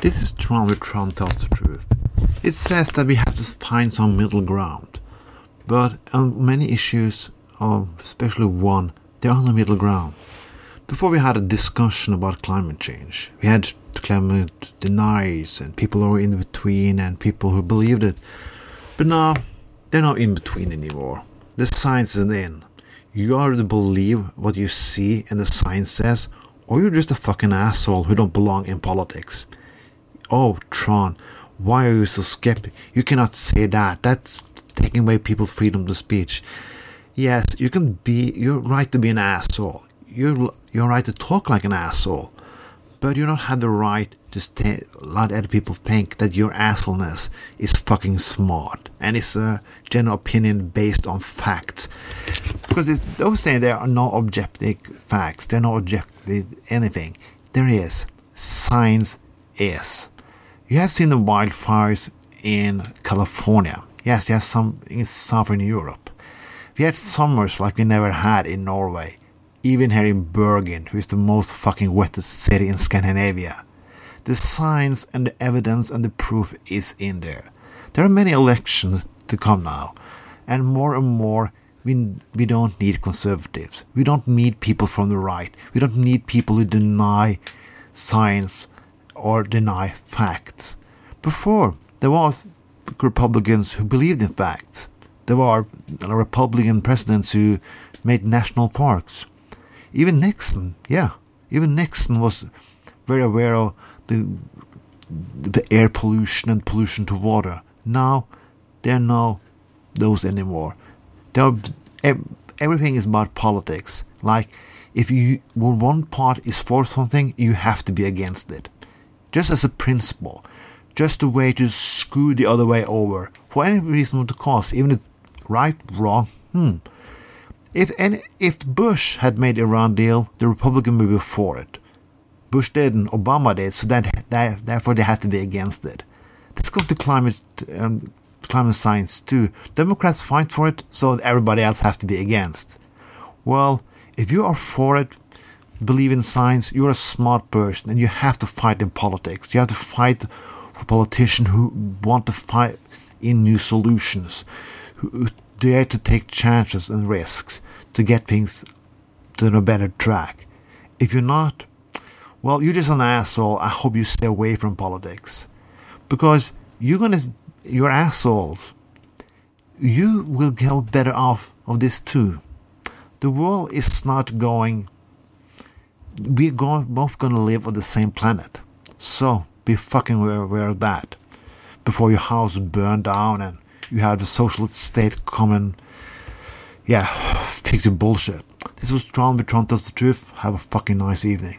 This is Tron with Tron Tells the Truth. It says that we have to find some middle ground. But on many issues, or especially one, there are no middle ground. Before we had a discussion about climate change, we had climate deniers and people who are in between and people who believed it. But now, they're not in between anymore. The science is in. You either believe what you see and the science says, or you're just a fucking asshole who don't belong in politics. Oh, Tron, why are you so skeptic? You cannot say that. That's taking away people's freedom to speech. Yes, you can be. You're right to be an asshole. You're you're right to talk like an asshole, but you don't have the right to stay, let other people think that your assholeness is fucking smart and it's a general opinion based on facts. Because it's, those saying there are no objective facts. They're not objective anything. There is. Science is. You have seen the wildfires in California. Yes, have some in southern Europe. We had summers like we never had in Norway. Even here in Bergen, who is the most fucking wettest city in Scandinavia. The science and the evidence and the proof is in there. There are many elections to come now, and more and more we, we don't need conservatives. We don't need people from the right. We don't need people who deny science or deny facts. Before, there was Republicans who believed in facts. There were Republican presidents who made national parks. Even Nixon, yeah, even Nixon was very aware of the, the air pollution and pollution to water. Now, there are no those anymore. There everything is about politics. Like, if you when one part is for something, you have to be against it just as a principle, just a way to screw the other way over for any reasonable cause, even if right, wrong, hmm. If any, if Bush had made Iran deal, the Republican would be for it. Bush didn't, Obama did, so that, that therefore they had to be against it. Let's go to climate um, climate science too. Democrats fight for it, so everybody else has to be against. Well, if you are for it, believe in science, you're a smart person and you have to fight in politics. You have to fight for politicians who want to fight in new solutions, who dare to take chances and risks to get things to a better track. If you're not, well, you're just an asshole. I hope you stay away from politics. Because you're gonna, you're assholes. You will get better off of this too. The world is not going we're both going to live on the same planet. So be fucking aware of that before your house burn down and you have the socialist state come and, yeah, fix the bullshit. This was Tron with Tron Tells the Truth. Have a fucking nice evening.